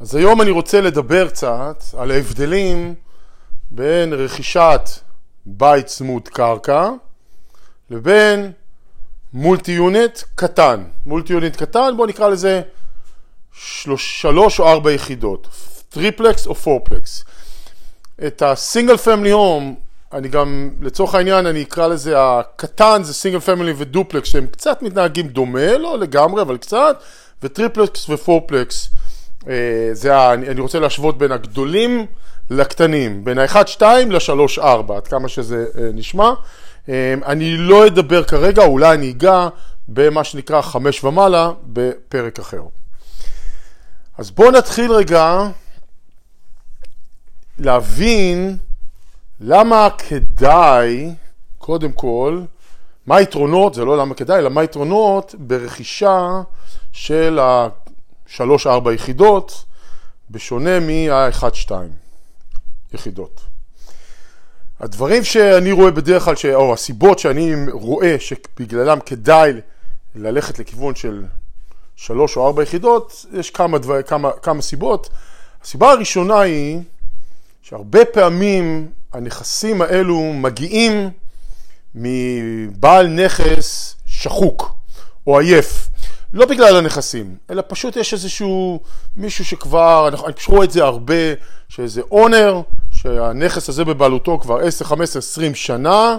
אז היום אני רוצה לדבר קצת על ההבדלים בין רכישת בית צמוד קרקע לבין multi unit קטן. multi unit קטן, בואו נקרא לזה שלוש, שלוש או ארבע יחידות, triplex או fourplex. את ה single family home, אני גם, לצורך העניין, אני אקרא לזה, הקטן זה single family ודופלקס, שהם קצת מתנהגים דומה, לא לגמרי, אבל קצת, ו triplex ו fourplex. אה, זה ה, אני רוצה להשוות בין הגדולים לקטנים, בין ה-1-2 ל-3-4, עד כמה שזה אה, נשמע. אה, אני לא אדבר כרגע, אולי אני אגע במה שנקרא 5 ומעלה בפרק אחר. אז בואו נתחיל רגע להבין למה כדאי, קודם כל, מה היתרונות, זה לא למה כדאי, אלא מה היתרונות ברכישה של ה-3-4 יחידות, בשונה מה-1-2 יחידות. הדברים שאני רואה בדרך כלל, ש... או הסיבות שאני רואה שבגללם כדאי ללכת לכיוון של שלוש או ארבע יחידות, יש כמה, דבר, כמה, כמה סיבות. הסיבה הראשונה היא שהרבה פעמים הנכסים האלו מגיעים מבעל נכס שחוק או עייף. לא בגלל הנכסים, אלא פשוט יש איזשהו מישהו שכבר, אני פשוט את זה הרבה, שאיזה אונר, שהנכס הזה בבעלותו כבר 10, 15, 20 שנה,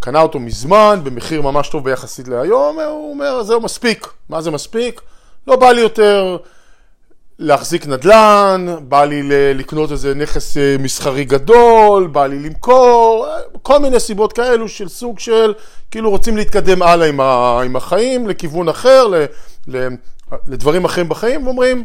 קנה אותו מזמן, במחיר ממש טוב ביחסית להיום, הוא אומר, זהו מספיק. מה זה מספיק? לא בא לי יותר להחזיק נדל"ן, בא לי לקנות איזה נכס אה, מסחרי גדול, בא לי למכור, כל מיני סיבות כאלו של סוג של, כאילו רוצים להתקדם הלאה עם, ה, עם החיים, לכיוון אחר, ל, ל, לדברים אחרים בחיים, ואומרים,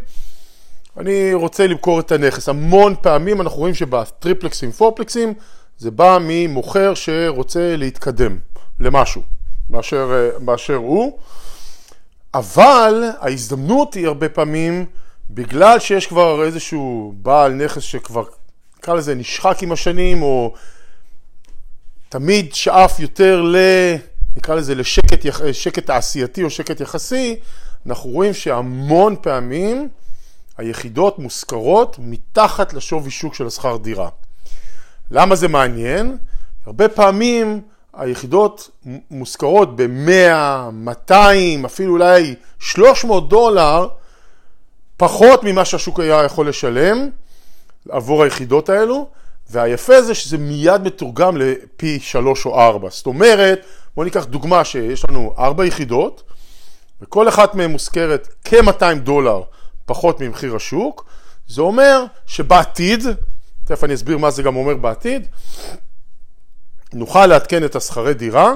אני רוצה למכור את הנכס. המון פעמים אנחנו רואים שבטריפלקסים, פורפלקסים, זה בא ממוכר שרוצה להתקדם למשהו, באשר, אה, באשר הוא, אבל ההזדמנות היא הרבה פעמים בגלל שיש כבר איזשהו בעל נכס שכבר, נקרא לזה, נשחק עם השנים, או תמיד שאף יותר ל... נקרא לזה לשקט תעשייתי או שקט יחסי, אנחנו רואים שהמון פעמים היחידות מושכרות מתחת לשווי שוק של השכר דירה. למה זה מעניין? הרבה פעמים היחידות מושכרות ב-100, 200, אפילו אולי 300 דולר, פחות ממה שהשוק היה יכול לשלם עבור היחידות האלו, והיפה זה שזה מיד מתורגם לפי 3 או 4. זאת אומרת, בואו ניקח דוגמה שיש לנו 4 יחידות, וכל אחת מהן מושכרת כ-200 דולר פחות ממחיר השוק, זה אומר שבעתיד, תכף אני אסביר מה זה גם אומר בעתיד, נוכל לעדכן את השכרי דירה,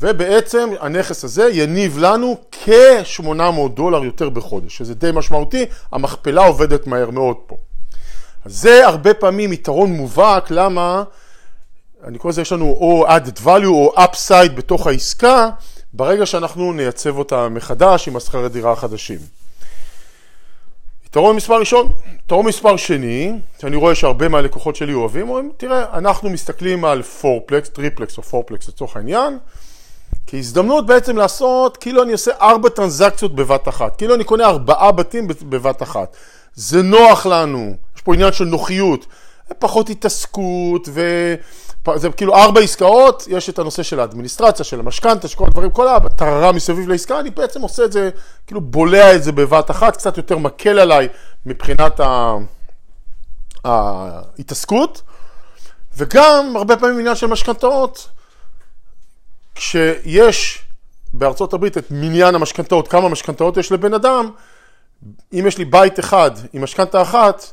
ובעצם הנכס הזה יניב לנו כ-800 דולר יותר בחודש, שזה די משמעותי, המכפלה עובדת מהר מאוד פה. זה הרבה פעמים יתרון מובהק, למה, אני קורא לזה, יש לנו או added value או upside בתוך העסקה, ברגע שאנחנו נייצב אותה מחדש עם השכרי דירה החדשים. יתרון מספר ראשון. יתרון מספר שני, שאני רואה שהרבה מהלקוחות שלי אוהבים, אומרים, תראה, אנחנו מסתכלים על fourplex, triplex או fourplex לצורך העניין, כהזדמנות בעצם לעשות, כאילו אני עושה ארבע טרנזקציות בבת אחת, כאילו אני קונה ארבעה בתים בבת אחת. זה נוח לנו, יש פה עניין של נוחיות, פחות התעסקות, וזה כאילו ארבע עסקאות, יש את הנושא של האדמיניסטרציה, של המשכנתה, של כל הדברים, כל הטררה מסביב לעסקה, אני בעצם עושה את זה, כאילו בולע את זה בבת אחת, קצת יותר מקל עליי מבחינת ההתעסקות, וגם הרבה פעמים עניין של משכנתאות, כשיש בארצות הברית את מניין המשכנתאות, כמה משכנתאות יש לבן אדם, אם יש לי בית אחד עם משכנתה אחת,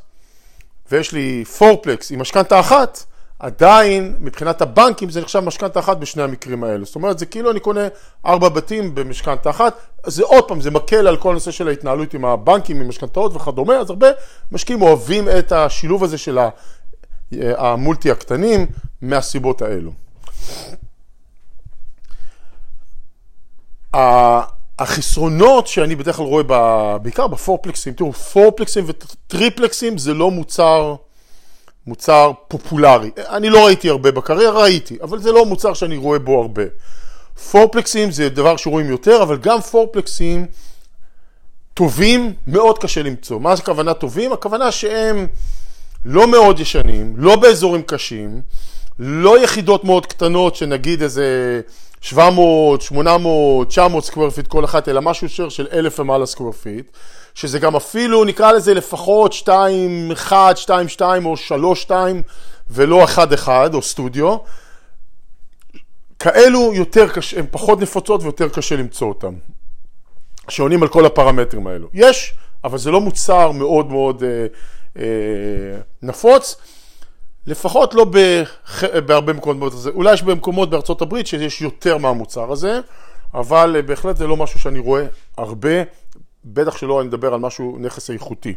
ויש לי פורפלקס עם משכנתה אחת, עדיין מבחינת הבנקים זה נחשב משכנתה אחת בשני המקרים האלה. זאת אומרת, זה כאילו אני קונה ארבע בתים במשכנתה אחת, זה עוד פעם, זה מקל על כל הנושא של ההתנהלות עם הבנקים, עם משכנתאות וכדומה, אז הרבה משקיעים אוהבים את השילוב הזה של המולטי הקטנים מהסיבות האלו. החסרונות שאני בדרך כלל רואה בעיקר בפורפלקסים, תראו, פורפלקסים וטריפלקסים זה לא מוצר, מוצר פופולרי. אני לא ראיתי הרבה בקריירה, ראיתי, אבל זה לא מוצר שאני רואה בו הרבה. פורפלקסים זה דבר שרואים יותר, אבל גם פורפלקסים טובים מאוד קשה למצוא. מה הכוונה טובים? הכוונה שהם לא מאוד ישנים, לא באזורים קשים, לא יחידות מאוד קטנות שנגיד איזה 700, 800, 900 square feet כל אחת, אלא משהו של אלף ומעלה square feet, שזה גם אפילו נקרא לזה לפחות 2, 1, 2, 2 או 3, 2 ולא 1, 1 או סטודיו. כאלו יותר קשה, הן פחות נפוצות ויותר קשה למצוא אותן, שעונים על כל הפרמטרים האלו. יש, אבל זה לא מוצר מאוד מאוד אה, אה, נפוץ, לפחות לא בח... בהרבה מקומות, אולי יש במקומות בארצות הברית שיש יותר מהמוצר הזה, אבל אה, בהחלט זה לא משהו שאני רואה הרבה, בטח שלא אני מדבר על משהו, נכס איכותי.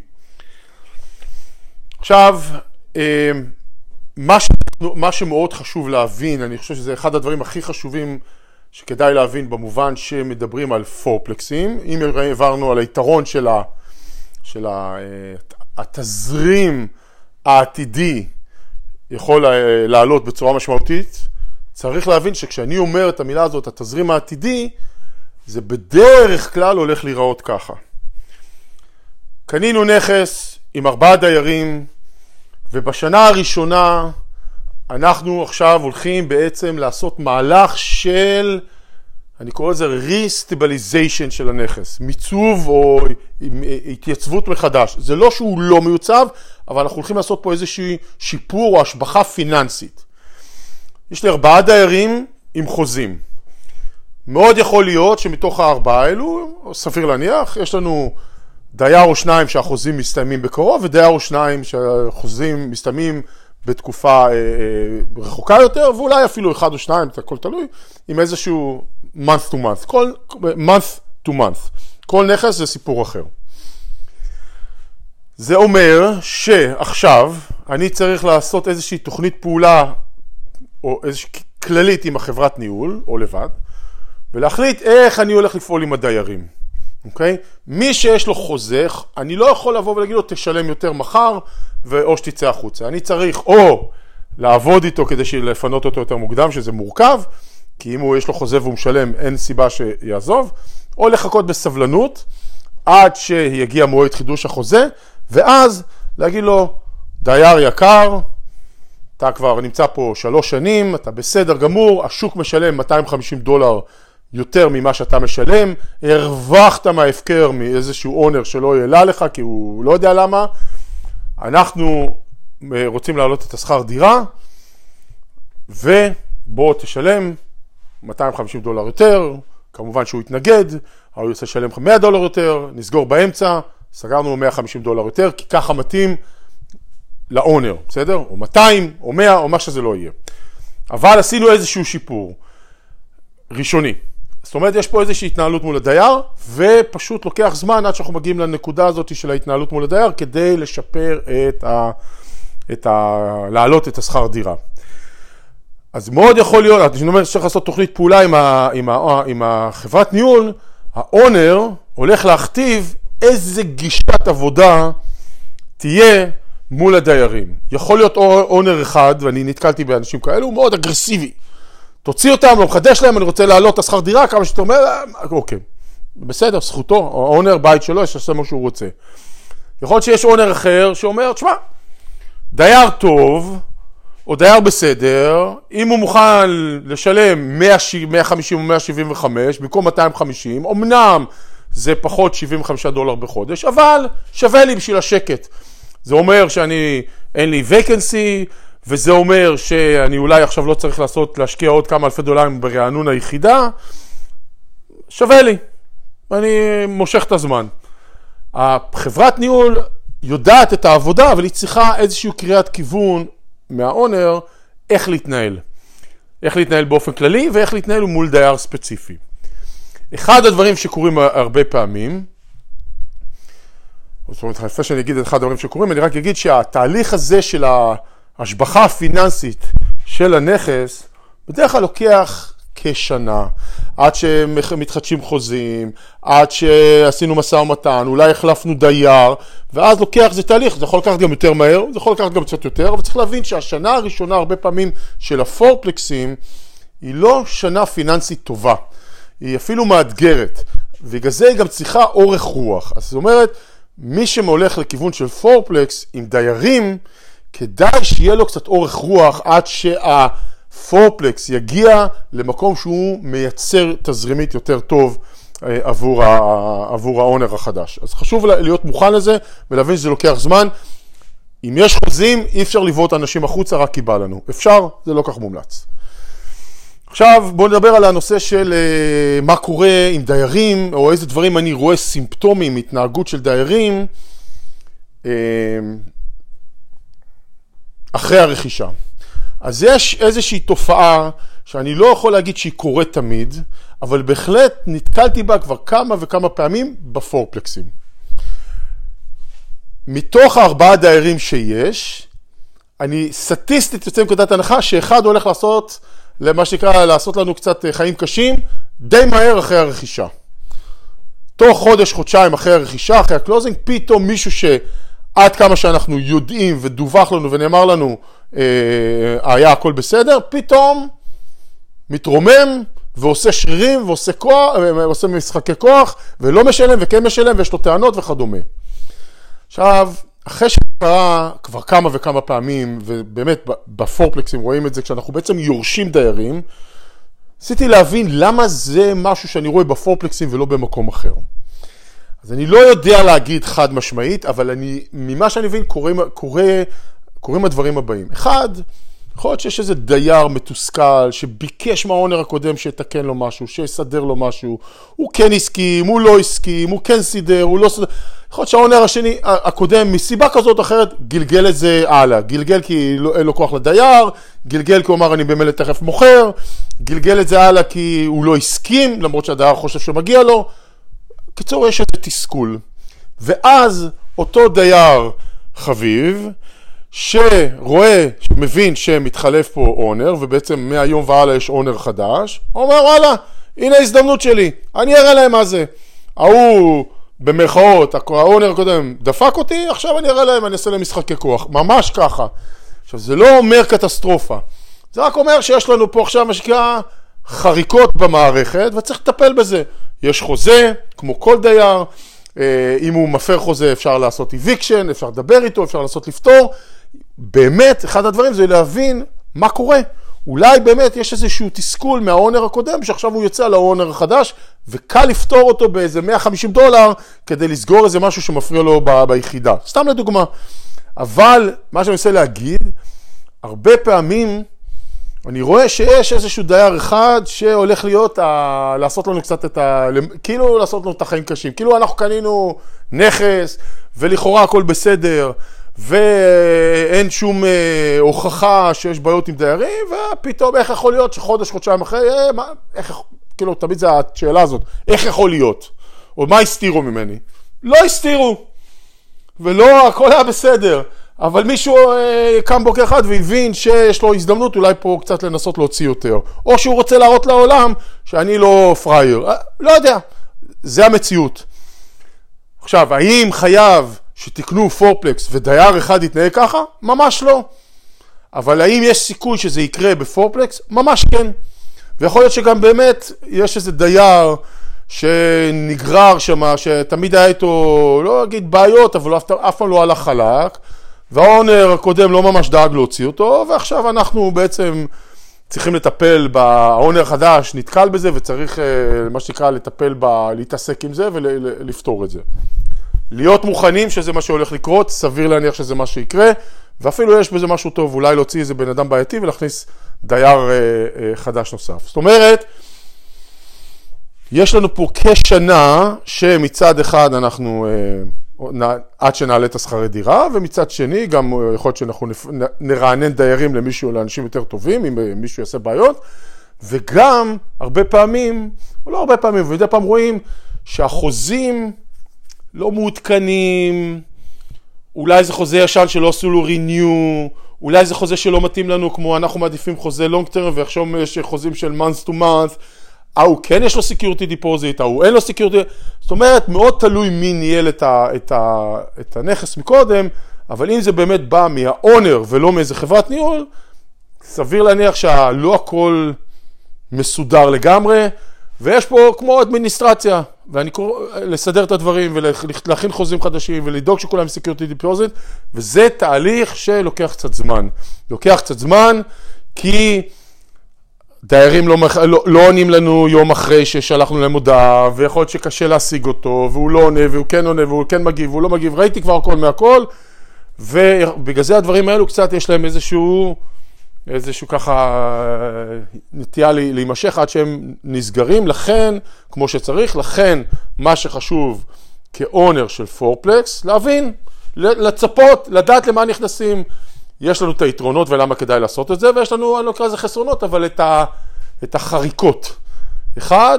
עכשיו, אה, מה, ש... מה שמאוד חשוב להבין, אני חושב שזה אחד הדברים הכי חשובים שכדאי להבין במובן שמדברים על פורפלקסים, אם העברנו על היתרון של, ה... של ה... אה, התזרים העתידי יכול לעלות בצורה משמעותית, צריך להבין שכשאני אומר את המילה הזאת, התזרים העתידי, זה בדרך כלל הולך להיראות ככה. קנינו נכס עם ארבעה דיירים, ובשנה הראשונה אנחנו עכשיו הולכים בעצם לעשות מהלך של, אני קורא לזה ריסטיבליזיישן של הנכס, מיצוב או התייצבות מחדש. זה לא שהוא לא מיוצב, אבל אנחנו הולכים לעשות פה איזושהי שיפור או השבחה פיננסית. יש לי ארבעה דיירים עם חוזים. מאוד יכול להיות שמתוך הארבעה האלו, סביר להניח, יש לנו דייר או שניים שהחוזים מסתיימים בקרוב, ודייר או שניים שהחוזים מסתיימים בתקופה אה, אה, רחוקה יותר, ואולי אפילו אחד או שניים, זה הכל תלוי, עם איזשהו month to month, כל, month to month. כל נכס זה סיפור אחר. זה אומר שעכשיו אני צריך לעשות איזושהי תוכנית פעולה או איזושהי כללית עם החברת ניהול או לבד ולהחליט איך אני הולך לפעול עם הדיירים, אוקיי? מי שיש לו חוזה, אני לא יכול לבוא ולהגיד לו תשלם יותר מחר או שתצא החוצה. אני צריך או לעבוד איתו כדי לפנות אותו יותר מוקדם, שזה מורכב, כי אם הוא יש לו חוזה והוא משלם אין סיבה שיעזוב, או לחכות בסבלנות עד שיגיע מועד חידוש החוזה ואז להגיד לו, דייר יקר, אתה כבר נמצא פה שלוש שנים, אתה בסדר גמור, השוק משלם 250 דולר יותר ממה שאתה משלם, הרווחת מההפקר מאיזשהו אונר שלא העלה לך כי הוא לא יודע למה, אנחנו אה, רוצים להעלות את השכר דירה ובוא תשלם 250 דולר יותר, כמובן שהוא יתנגד, הוא יוצא לשלם לך 100 דולר יותר, נסגור באמצע, סגרנו 150 דולר יותר, כי ככה מתאים לאונר, בסדר? או 200, או 100, או מה שזה לא יהיה. אבל עשינו איזשהו שיפור ראשוני. זאת אומרת, יש פה איזושהי התנהלות מול הדייר, ופשוט לוקח זמן עד שאנחנו מגיעים לנקודה הזאת של ההתנהלות מול הדייר, כדי לשפר את ה... את ה... להעלות את השכר דירה. אז מאוד יכול להיות, אני אומר שצריך לעשות תוכנית פעולה עם, ה... עם, ה... עם החברת ניהול, האונר הולך להכתיב איזה גישת עבודה תהיה מול הדיירים. יכול להיות אונר אחד, ואני נתקלתי באנשים כאלו, הוא מאוד אגרסיבי. תוציא אותם, לא מחדש להם, אני רוצה להעלות את השכר דירה, כמה שאתה אומר, אה, אוקיי. בסדר, זכותו, האונר בית שלו, יש לעשות מה שהוא רוצה. יכול להיות שיש אונר אחר שאומר, תשמע, דייר טוב, או דייר בסדר, אם הוא מוכן לשלם 150 או 175 במקום 250, אמנם זה פחות 75 דולר בחודש, אבל שווה לי בשביל השקט. זה אומר שאני, אין לי וקנסי, וזה אומר שאני אולי עכשיו לא צריך לעשות, להשקיע עוד כמה אלפי דולרים ברענון היחידה, שווה לי. אני מושך את הזמן. החברת ניהול יודעת את העבודה, אבל היא צריכה איזושהי קריאת כיוון מהאונר איך להתנהל. איך להתנהל באופן כללי ואיך להתנהל מול דייר ספציפי. אחד הדברים שקורים הרבה פעמים, זאת אומרת, לפני שאני אגיד את אחד הדברים שקורים, אני רק אגיד שהתהליך הזה של ההשבחה הפיננסית של הנכס, בדרך כלל לוקח כשנה, עד שמתחדשים חוזים, עד שעשינו משא ומתן, אולי החלפנו דייר, ואז לוקח, זה תהליך, זה יכול לקחת גם יותר מהר, זה יכול לקחת גם קצת יותר, אבל צריך להבין שהשנה הראשונה הרבה פעמים של הפורפלקסים היא לא שנה פיננסית טובה. היא אפילו מאתגרת. ובגלל זה היא גם צריכה אורך רוח. אז זאת אומרת, מי שהולך לכיוון של פורפלקס עם דיירים, כדאי שיהיה לו קצת אורך רוח עד שהפורפלקס יגיע למקום שהוא מייצר תזרימית יותר טוב אה, עבור, עבור האונר החדש. אז חשוב להיות מוכן לזה ולהבין שזה לוקח זמן. אם יש חוזים, אי אפשר לבעוט אנשים החוצה רק כי בא לנו. אפשר, זה לא כך מומלץ. עכשיו בואו נדבר על הנושא של uh, מה קורה עם דיירים, או איזה דברים אני רואה סימפטומים, התנהגות של דיירים uh, אחרי הרכישה. אז יש איזושהי תופעה שאני לא יכול להגיד שהיא קורית תמיד, אבל בהחלט נתקלתי בה כבר כמה וכמה פעמים בפורפלקסים. מתוך הארבעה דיירים שיש, אני סטטיסטית יוצא מנקודת הנחה שאחד הולך לעשות למה שנקרא לעשות לנו קצת אה, חיים קשים, די מהר אחרי הרכישה. תוך חודש, חודשיים אחרי הרכישה, אחרי ה closing, פתאום מישהו שעד כמה שאנחנו יודעים ודווח לנו ונאמר לנו אה, היה הכל בסדר, פתאום מתרומם ועושה שרירים ועושה כוח, אה, ועושה משחקי כוח ולא משלם וכן משלם ויש לו טענות וכדומה. עכשיו, אחרי שקרה כבר כמה וכמה פעמים, ובאמת בפורפלקסים רואים את זה, כשאנחנו בעצם יורשים דיירים, ניסיתי להבין למה זה משהו שאני רואה בפורפלקסים ולא במקום אחר. אז אני לא יודע להגיד חד משמעית, אבל אני, ממה שאני מבין קוראים, קורא, קוראים הדברים הבאים. אחד, יכול להיות שיש איזה דייר מתוסכל שביקש מהאונר הקודם שיתקן לו משהו, שיסדר לו משהו, הוא כן הסכים, הוא לא הסכים, הוא כן סידר, הוא לא סידר. יכול להיות שהאונר השני, הקודם, מסיבה כזאת או אחרת, גלגל את זה הלאה. גלגל כי לא, אין לו כוח לדייר, גלגל כי הוא אמר אני במילא תכף מוכר, גלגל את זה הלאה כי הוא לא הסכים, למרות שהדייר חושב שמגיע לו. קיצור, יש איזה תסכול. ואז אותו דייר חביב, שרואה, מבין שמתחלף פה אונר, ובעצם מהיום והלאה יש אונר חדש, אומר וואלה, הנה ההזדמנות שלי, אני אראה להם מה זה. ההוא, במרכאות, האונר הקודם דפק אותי, עכשיו אני אראה להם, אני אעשה להם משחקי כוח. ממש ככה. עכשיו, זה לא אומר קטסטרופה, זה רק אומר שיש לנו פה עכשיו שנקרא חריקות במערכת, וצריך לטפל בזה. יש חוזה, כמו כל דייר, אה, אם הוא מפר חוזה אפשר לעשות אביקשן, אפשר לדבר איתו, אפשר לעשות לפתור. באמת, אחד הדברים זה להבין מה קורה. אולי באמת יש איזשהו תסכול מהאונר הקודם, שעכשיו הוא יוצא לאונר החדש, וקל לפתור אותו באיזה 150 דולר, כדי לסגור איזה משהו שמפריע לו ב- ביחידה. סתם לדוגמה. אבל, מה שאני מנסה להגיד, הרבה פעמים אני רואה שיש איזשהו דייר אחד שהולך להיות, ה... לעשות לנו קצת את ה... כאילו לעשות לנו את החיים קשים. כאילו אנחנו קנינו נכס, ולכאורה הכל בסדר, ואין שום אה, הוכחה שיש בעיות עם דיירים, ופתאום איך יכול להיות שחודש, חודשיים אחרי, אה, מה, איך, כאילו, תמיד זו השאלה הזאת, איך יכול להיות? או מה הסתירו ממני? לא הסתירו, ולא, הכל היה בסדר. אבל מישהו אה, קם בוקר אחד והבין שיש לו הזדמנות אולי פה קצת לנסות להוציא יותר. או שהוא רוצה להראות לעולם שאני לא פראייר. אה, לא יודע, זה המציאות. עכשיו, האם חייב שתקנו פורפלקס ודייר אחד יתנהג ככה? ממש לא. אבל האם יש סיכוי שזה יקרה בפורפלקס? ממש כן. ויכול להיות שגם באמת יש איזה דייר שנגרר שם, שתמיד היה איתו, לא אגיד בעיות, אבל אף, אף פעם לא הלך חלק, והאונר הקודם לא ממש דאג להוציא אותו, ועכשיו אנחנו בעצם צריכים לטפל, האונר החדש נתקל בזה וצריך, אה, מה שנקרא, לטפל, ב, להתעסק עם זה ולפתור את זה. להיות מוכנים שזה מה שהולך לקרות, סביר להניח שזה מה שיקרה, ואפילו יש בזה משהו טוב, אולי להוציא איזה בן אדם בעייתי ולהכניס דייר אה, אה, חדש נוסף. זאת אומרת, יש לנו פה כשנה שמצד אחד אנחנו, עד שנעלה את השכרי דירה, ומצד שני גם יכול להיות שאנחנו נרענן דיירים למישהו, לאנשים יותר טובים, אם מישהו יעשה בעיות, וגם הרבה פעמים, או לא הרבה פעמים, ומדי פעם רואים שהחוזים לא מעודכנים, אולי זה חוזה ישן שלא עשו לו renew, אולי זה חוזה שלא מתאים לנו, כמו אנחנו מעדיפים חוזה long term, ועכשיו יש חוזים של month to month, ההוא כן יש לו security deposit, ההוא אין לו security, זאת אומרת, מאוד תלוי מי ניהל את, ה, את, ה, את הנכס מקודם, אבל אם זה באמת בא מהאונר ולא מאיזה חברת ניהול, סביר להניח שלא הכל מסודר לגמרי, ויש פה כמו אדמיניסטרציה, ואני קורא, לסדר את הדברים ולהכין חוזים חדשים ולדאוג שכולם security deposit, וזה תהליך שלוקח קצת זמן. לוקח קצת זמן כי דיירים לא, לא, לא עונים לנו יום אחרי ששלחנו להם הודעה, ויכול להיות שקשה להשיג אותו, והוא לא עונה, והוא כן עונה, והוא כן מגיב, והוא לא מגיב, ראיתי כבר הכל מהכל, ובגלל זה הדברים האלו קצת יש להם איזשהו... איזשהו ככה נטייה להימשך עד שהם נסגרים, לכן, כמו שצריך, לכן מה שחשוב כאונר של פורפלקס, להבין, לצפות, לדעת למה נכנסים. יש לנו את היתרונות ולמה כדאי לעשות את זה, ויש לנו, אני לא אקרא לזה חסרונות, אבל את, ה, את החריקות. אחד,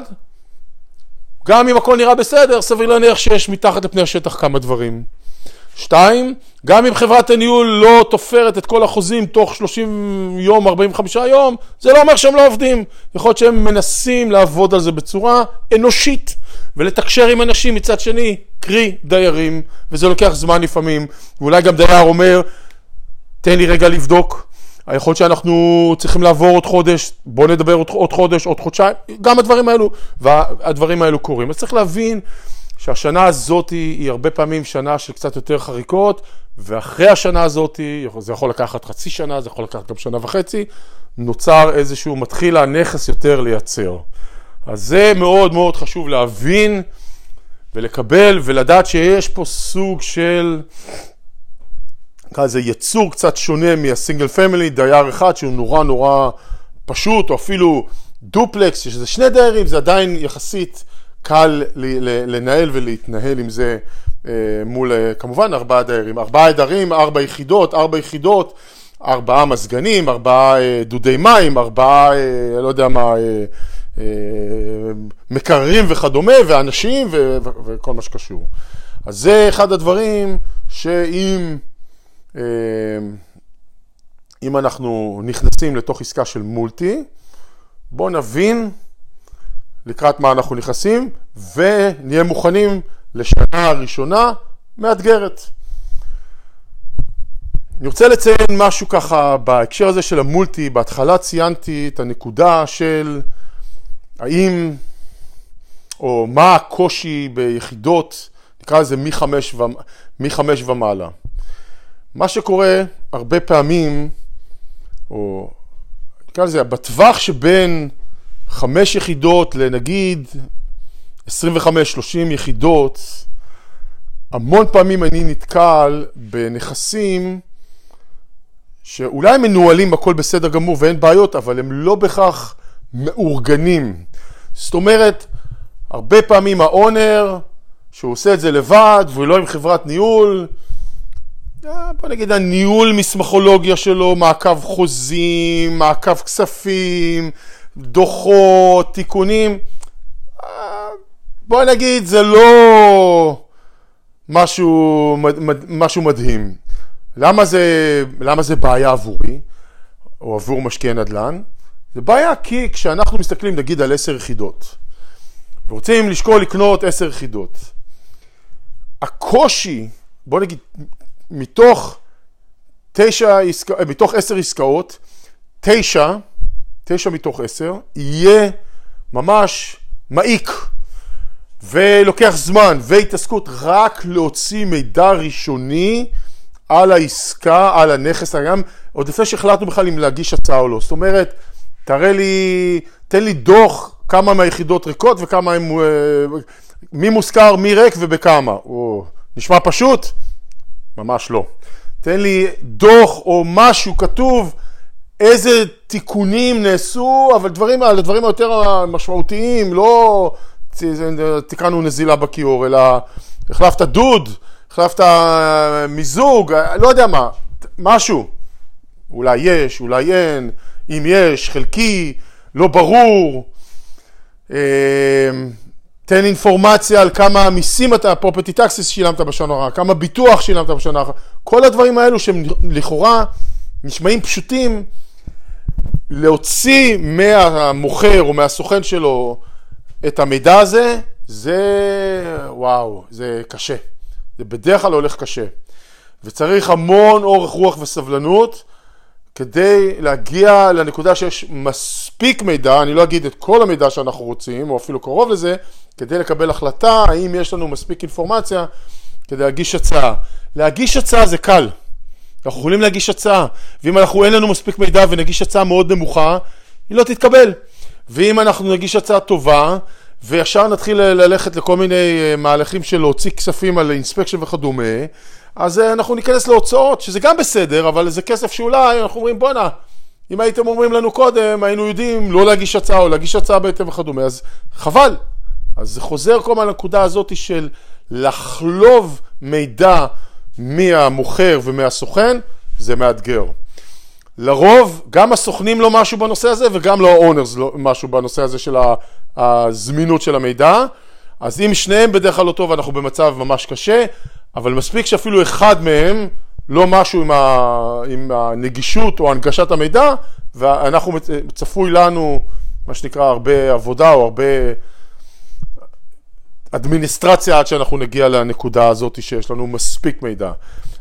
גם אם הכל נראה בסדר, סביר להניח שיש מתחת לפני השטח כמה דברים. שתיים, גם אם חברת הניהול לא תופרת את כל החוזים תוך 30 יום, 45 יום, זה לא אומר שהם לא עובדים. יכול להיות שהם מנסים לעבוד על זה בצורה אנושית ולתקשר עם אנשים מצד שני, קרי דיירים, וזה לוקח זמן לפעמים, ואולי גם דייר אומר, תן לי רגע לבדוק, יכול להיות שאנחנו צריכים לעבור עוד חודש, בוא נדבר עוד, עוד חודש, עוד חודשיים, גם הדברים האלו, והדברים האלו קורים. אז צריך להבין שהשנה הזאת היא הרבה פעמים שנה של קצת יותר חריקות, ואחרי השנה הזאת, זה יכול לקחת חצי שנה, זה יכול לקחת גם שנה וחצי, נוצר איזשהו, מתחיל הנכס יותר לייצר. אז זה מאוד מאוד חשוב להבין ולקבל ולדעת שיש פה סוג של, נקרא לזה יצור קצת שונה מהסינגל פמילי, דייר אחד שהוא נורא נורא פשוט, או אפילו דופלקס, שזה שני דיירים, זה עדיין יחסית קל לנהל ולהתנהל עם זה אה, מול אה, כמובן ארבעה דיירים. ארבעה דיירים, ארבע יחידות, ארבע יחידות, ארבעה מזגנים, ארבעה אה, דודי מים, ארבעה, לא יודע מה, מקררים וכדומה, ואנשים וכל מה שקשור. אז זה אחד הדברים שאם אם אנחנו נכנסים לתוך עסקה של מולטי, בואו נבין לקראת מה אנחנו נכנסים, ונהיה מוכנים לשנה הראשונה מאתגרת. אני רוצה לציין משהו ככה בהקשר הזה של המולטי, בהתחלה ציינתי את הנקודה של האם, או מה הקושי ביחידות, נקרא לזה מחמש, ו... מחמש ומעלה. מה שקורה הרבה פעמים, או נקרא לזה, בטווח שבין חמש יחידות לנגיד 25-30 יחידות, המון פעמים אני נתקל בנכסים שאולי מנוהלים הכל בסדר גמור ואין בעיות, אבל הם לא בהכרח מאורגנים. זאת אומרת, הרבה פעמים האונר, שהוא עושה את זה לבד והוא לא עם חברת ניהול, בוא נגיד הניהול מסמכולוגיה שלו, מעקב חוזים, מעקב כספים, דוחות, תיקונים, בוא נגיד זה לא משהו, משהו מדהים. למה זה, למה זה בעיה עבורי, או עבור משקיעי נדל"ן? זה בעיה כי כשאנחנו מסתכלים נגיד על עשר יחידות, ורוצים לשקול לקנות עשר יחידות, הקושי, בוא נגיד, מתוך תשע, מתוך עשר עסקאות, תשע תשע מתוך עשר, יהיה ממש מעיק ולוקח זמן והתעסקות רק להוציא מידע ראשוני על העסקה, על הנכס, גם עוד לפני שהחלטנו בכלל אם להגיש הצעה או לא. זאת אומרת, תראה לי, תן לי דוח כמה מהיחידות ריקות וכמה הם, אה, מי מושכר, מי ריק ובכמה. או, נשמע פשוט? ממש לא. תן לי דוח או משהו כתוב איזה תיקונים נעשו, אבל דברים, על הדברים היותר משמעותיים, לא תקראנו נזילה בכיור, אלא החלפת דוד, החלפת מיזוג, לא יודע מה, משהו. אולי יש, אולי אין, אם יש, חלקי, לא ברור. תן אינפורמציה על כמה מיסים אתה, פרופטי טקסיס שילמת בשנה האחרונה, כמה ביטוח שילמת בשנה האחרונה. כל הדברים האלו שהם לכאורה נשמעים פשוטים, להוציא מהמוכר או מהסוכן שלו את המידע הזה, זה וואו, זה קשה. זה בדרך כלל הולך קשה. וצריך המון אורך רוח וסבלנות כדי להגיע לנקודה שיש מספיק מידע, אני לא אגיד את כל המידע שאנחנו רוצים, או אפילו קרוב לזה, כדי לקבל החלטה האם יש לנו מספיק אינפורמציה כדי להגיש הצעה. להגיש הצעה זה קל. אנחנו יכולים להגיש הצעה, ואם אנחנו אין לנו מספיק מידע ונגיש הצעה מאוד נמוכה, היא לא תתקבל. ואם אנחנו נגיש הצעה טובה, וישר נתחיל ללכת לכל מיני אה, מהלכים של להוציא כספים על אינספקשן וכדומה, אז אה, אנחנו ניכנס להוצאות, שזה גם בסדר, אבל זה כסף שאולי אנחנו אומרים בואנה, אם הייתם אומרים לנו קודם, היינו יודעים לא להגיש הצעה או להגיש הצעה בהתאם וכדומה, אז חבל. אז זה חוזר כל הזמן לנקודה הזאת של לחלוב מידע מהמוכר ומהסוכן, זה מאתגר. לרוב, גם הסוכנים לא משהו בנושא הזה וגם לא האונרס לא משהו בנושא הזה של הזמינות של המידע. אז אם שניהם בדרך כלל לא טוב, אנחנו במצב ממש קשה, אבל מספיק שאפילו אחד מהם לא משהו עם, ה, עם הנגישות או הנגשת המידע, ואנחנו, צפוי לנו, מה שנקרא, הרבה עבודה או הרבה אדמיניסטרציה עד שאנחנו נגיע לנקודה הזאת שיש לנו מספיק מידע.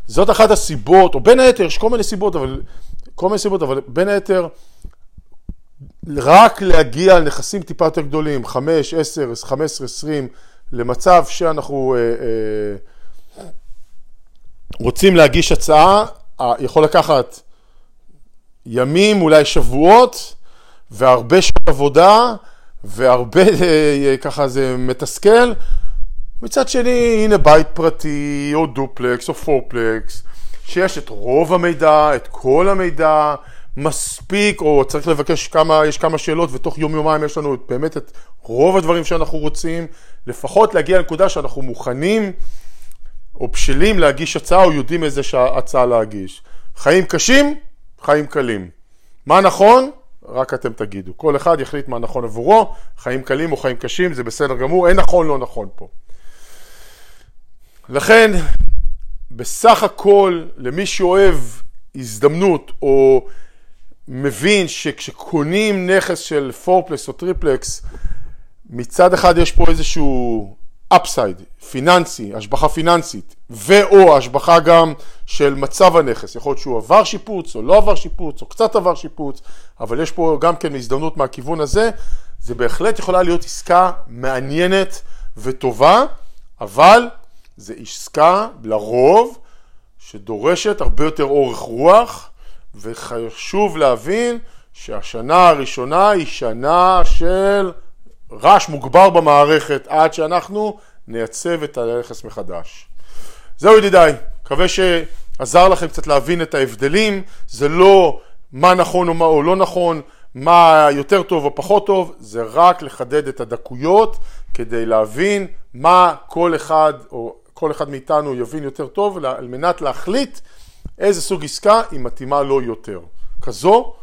זאת אחת הסיבות, או בין היתר, יש כל מיני סיבות, אבל, כל מיני סיבות, אבל בין היתר, רק להגיע לנכסים טיפה יותר גדולים, 5, 10, 15, 20, למצב שאנחנו אה, אה, רוצים להגיש הצעה, אה, יכול לקחת ימים, אולי שבועות, והרבה שעות עבודה, והרבה אה, ככה זה מתסכל. מצד שני, הנה בית פרטי, או דופלקס, או פורפלקס, שיש את רוב המידע, את כל המידע, מספיק, או צריך לבקש כמה, יש כמה שאלות, ותוך יום-יומיים יש לנו באמת את רוב הדברים שאנחנו רוצים, לפחות להגיע לנקודה שאנחנו מוכנים, או בשלים להגיש הצעה, או יודעים איזה הצעה להגיש. חיים קשים, חיים קלים. מה נכון? רק אתם תגידו. כל אחד יחליט מה נכון עבורו, חיים קלים או חיים קשים, זה בסדר גמור, אין נכון לא נכון פה. לכן, בסך הכל, למי שאוהב הזדמנות, או מבין שכשקונים נכס של fourplex או triplex, מצד אחד יש פה איזשהו upside, פיננסי, השבחה פיננסית, ו/או השבחה גם של מצב הנכס, יכול להיות שהוא עבר שיפוץ או לא עבר שיפוץ או קצת עבר שיפוץ, אבל יש פה גם כן הזדמנות מהכיוון הזה, זה בהחלט יכולה להיות עסקה מעניינת וטובה, אבל זה עסקה לרוב שדורשת הרבה יותר אורך רוח, וחשוב להבין שהשנה הראשונה היא שנה של רעש מוגבר במערכת עד שאנחנו נייצב את הנכס מחדש. זהו ידידיי, מקווה שעזר לכם קצת להבין את ההבדלים, זה לא מה נכון או מה או לא נכון, מה יותר טוב או פחות טוב, זה רק לחדד את הדקויות כדי להבין מה כל אחד או כל אחד מאיתנו יבין יותר טוב על מנת להחליט איזה סוג עסקה היא מתאימה לו יותר, כזו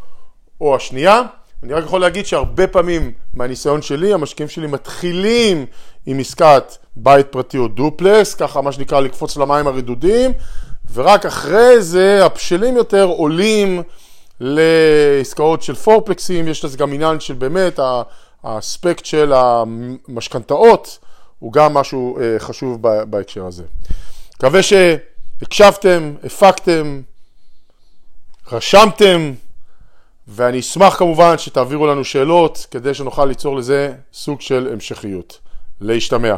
או השנייה. אני רק יכול להגיד שהרבה פעמים מהניסיון שלי, המשקיעים שלי מתחילים עם עסקת בית פרטי או דופלס, ככה מה שנקרא לקפוץ למים הרדודים, ורק אחרי זה הבשלים יותר עולים לעסקאות של פורפלקסים, יש לזה גם עניין של באמת האספקט של המשכנתאות, הוא גם משהו אה, חשוב בהקשר הזה. מקווה שהקשבתם, הפקתם, רשמתם. ואני אשמח כמובן שתעבירו לנו שאלות כדי שנוכל ליצור לזה סוג של המשכיות. להשתמע.